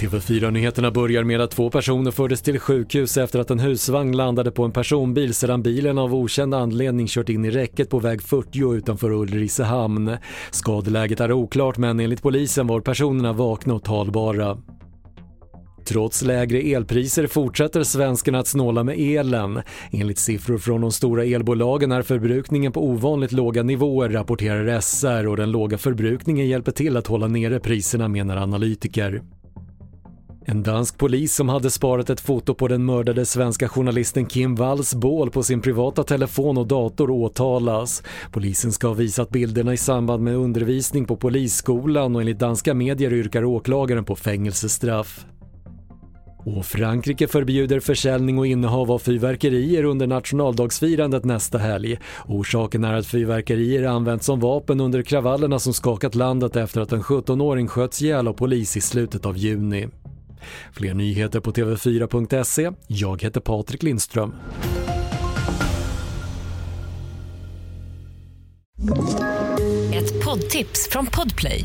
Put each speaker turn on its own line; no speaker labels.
TV4-nyheterna börjar med att två personer fördes till sjukhus efter att en husvagn landade på en personbil sedan bilen av okänd anledning kört in i räcket på väg 40 utanför Ulricehamn. Skadeläget är oklart men enligt polisen var personerna vakna och talbara. Trots lägre elpriser fortsätter svenskarna att snåla med elen. Enligt siffror från de stora elbolagen är förbrukningen på ovanligt låga nivåer rapporterar SR och den låga förbrukningen hjälper till att hålla nere priserna menar analytiker. En dansk polis som hade sparat ett foto på den mördade svenska journalisten Kim Walls bål på sin privata telefon och dator åtalas. Polisen ska ha visat bilderna i samband med undervisning på polisskolan och enligt danska medier yrkar åklagaren på fängelsestraff. Och Frankrike förbjuder försäljning och innehav av fyrverkerier under nationaldagsfirandet nästa helg. Orsaken är att fyrverkerier använts som vapen under kravallerna som skakat landet efter att en 17-åring sköts ihjäl av polis i slutet av juni. Fler nyheter på TV4.se. Jag heter Patrik Lindström.
Ett poddtips från Podplay.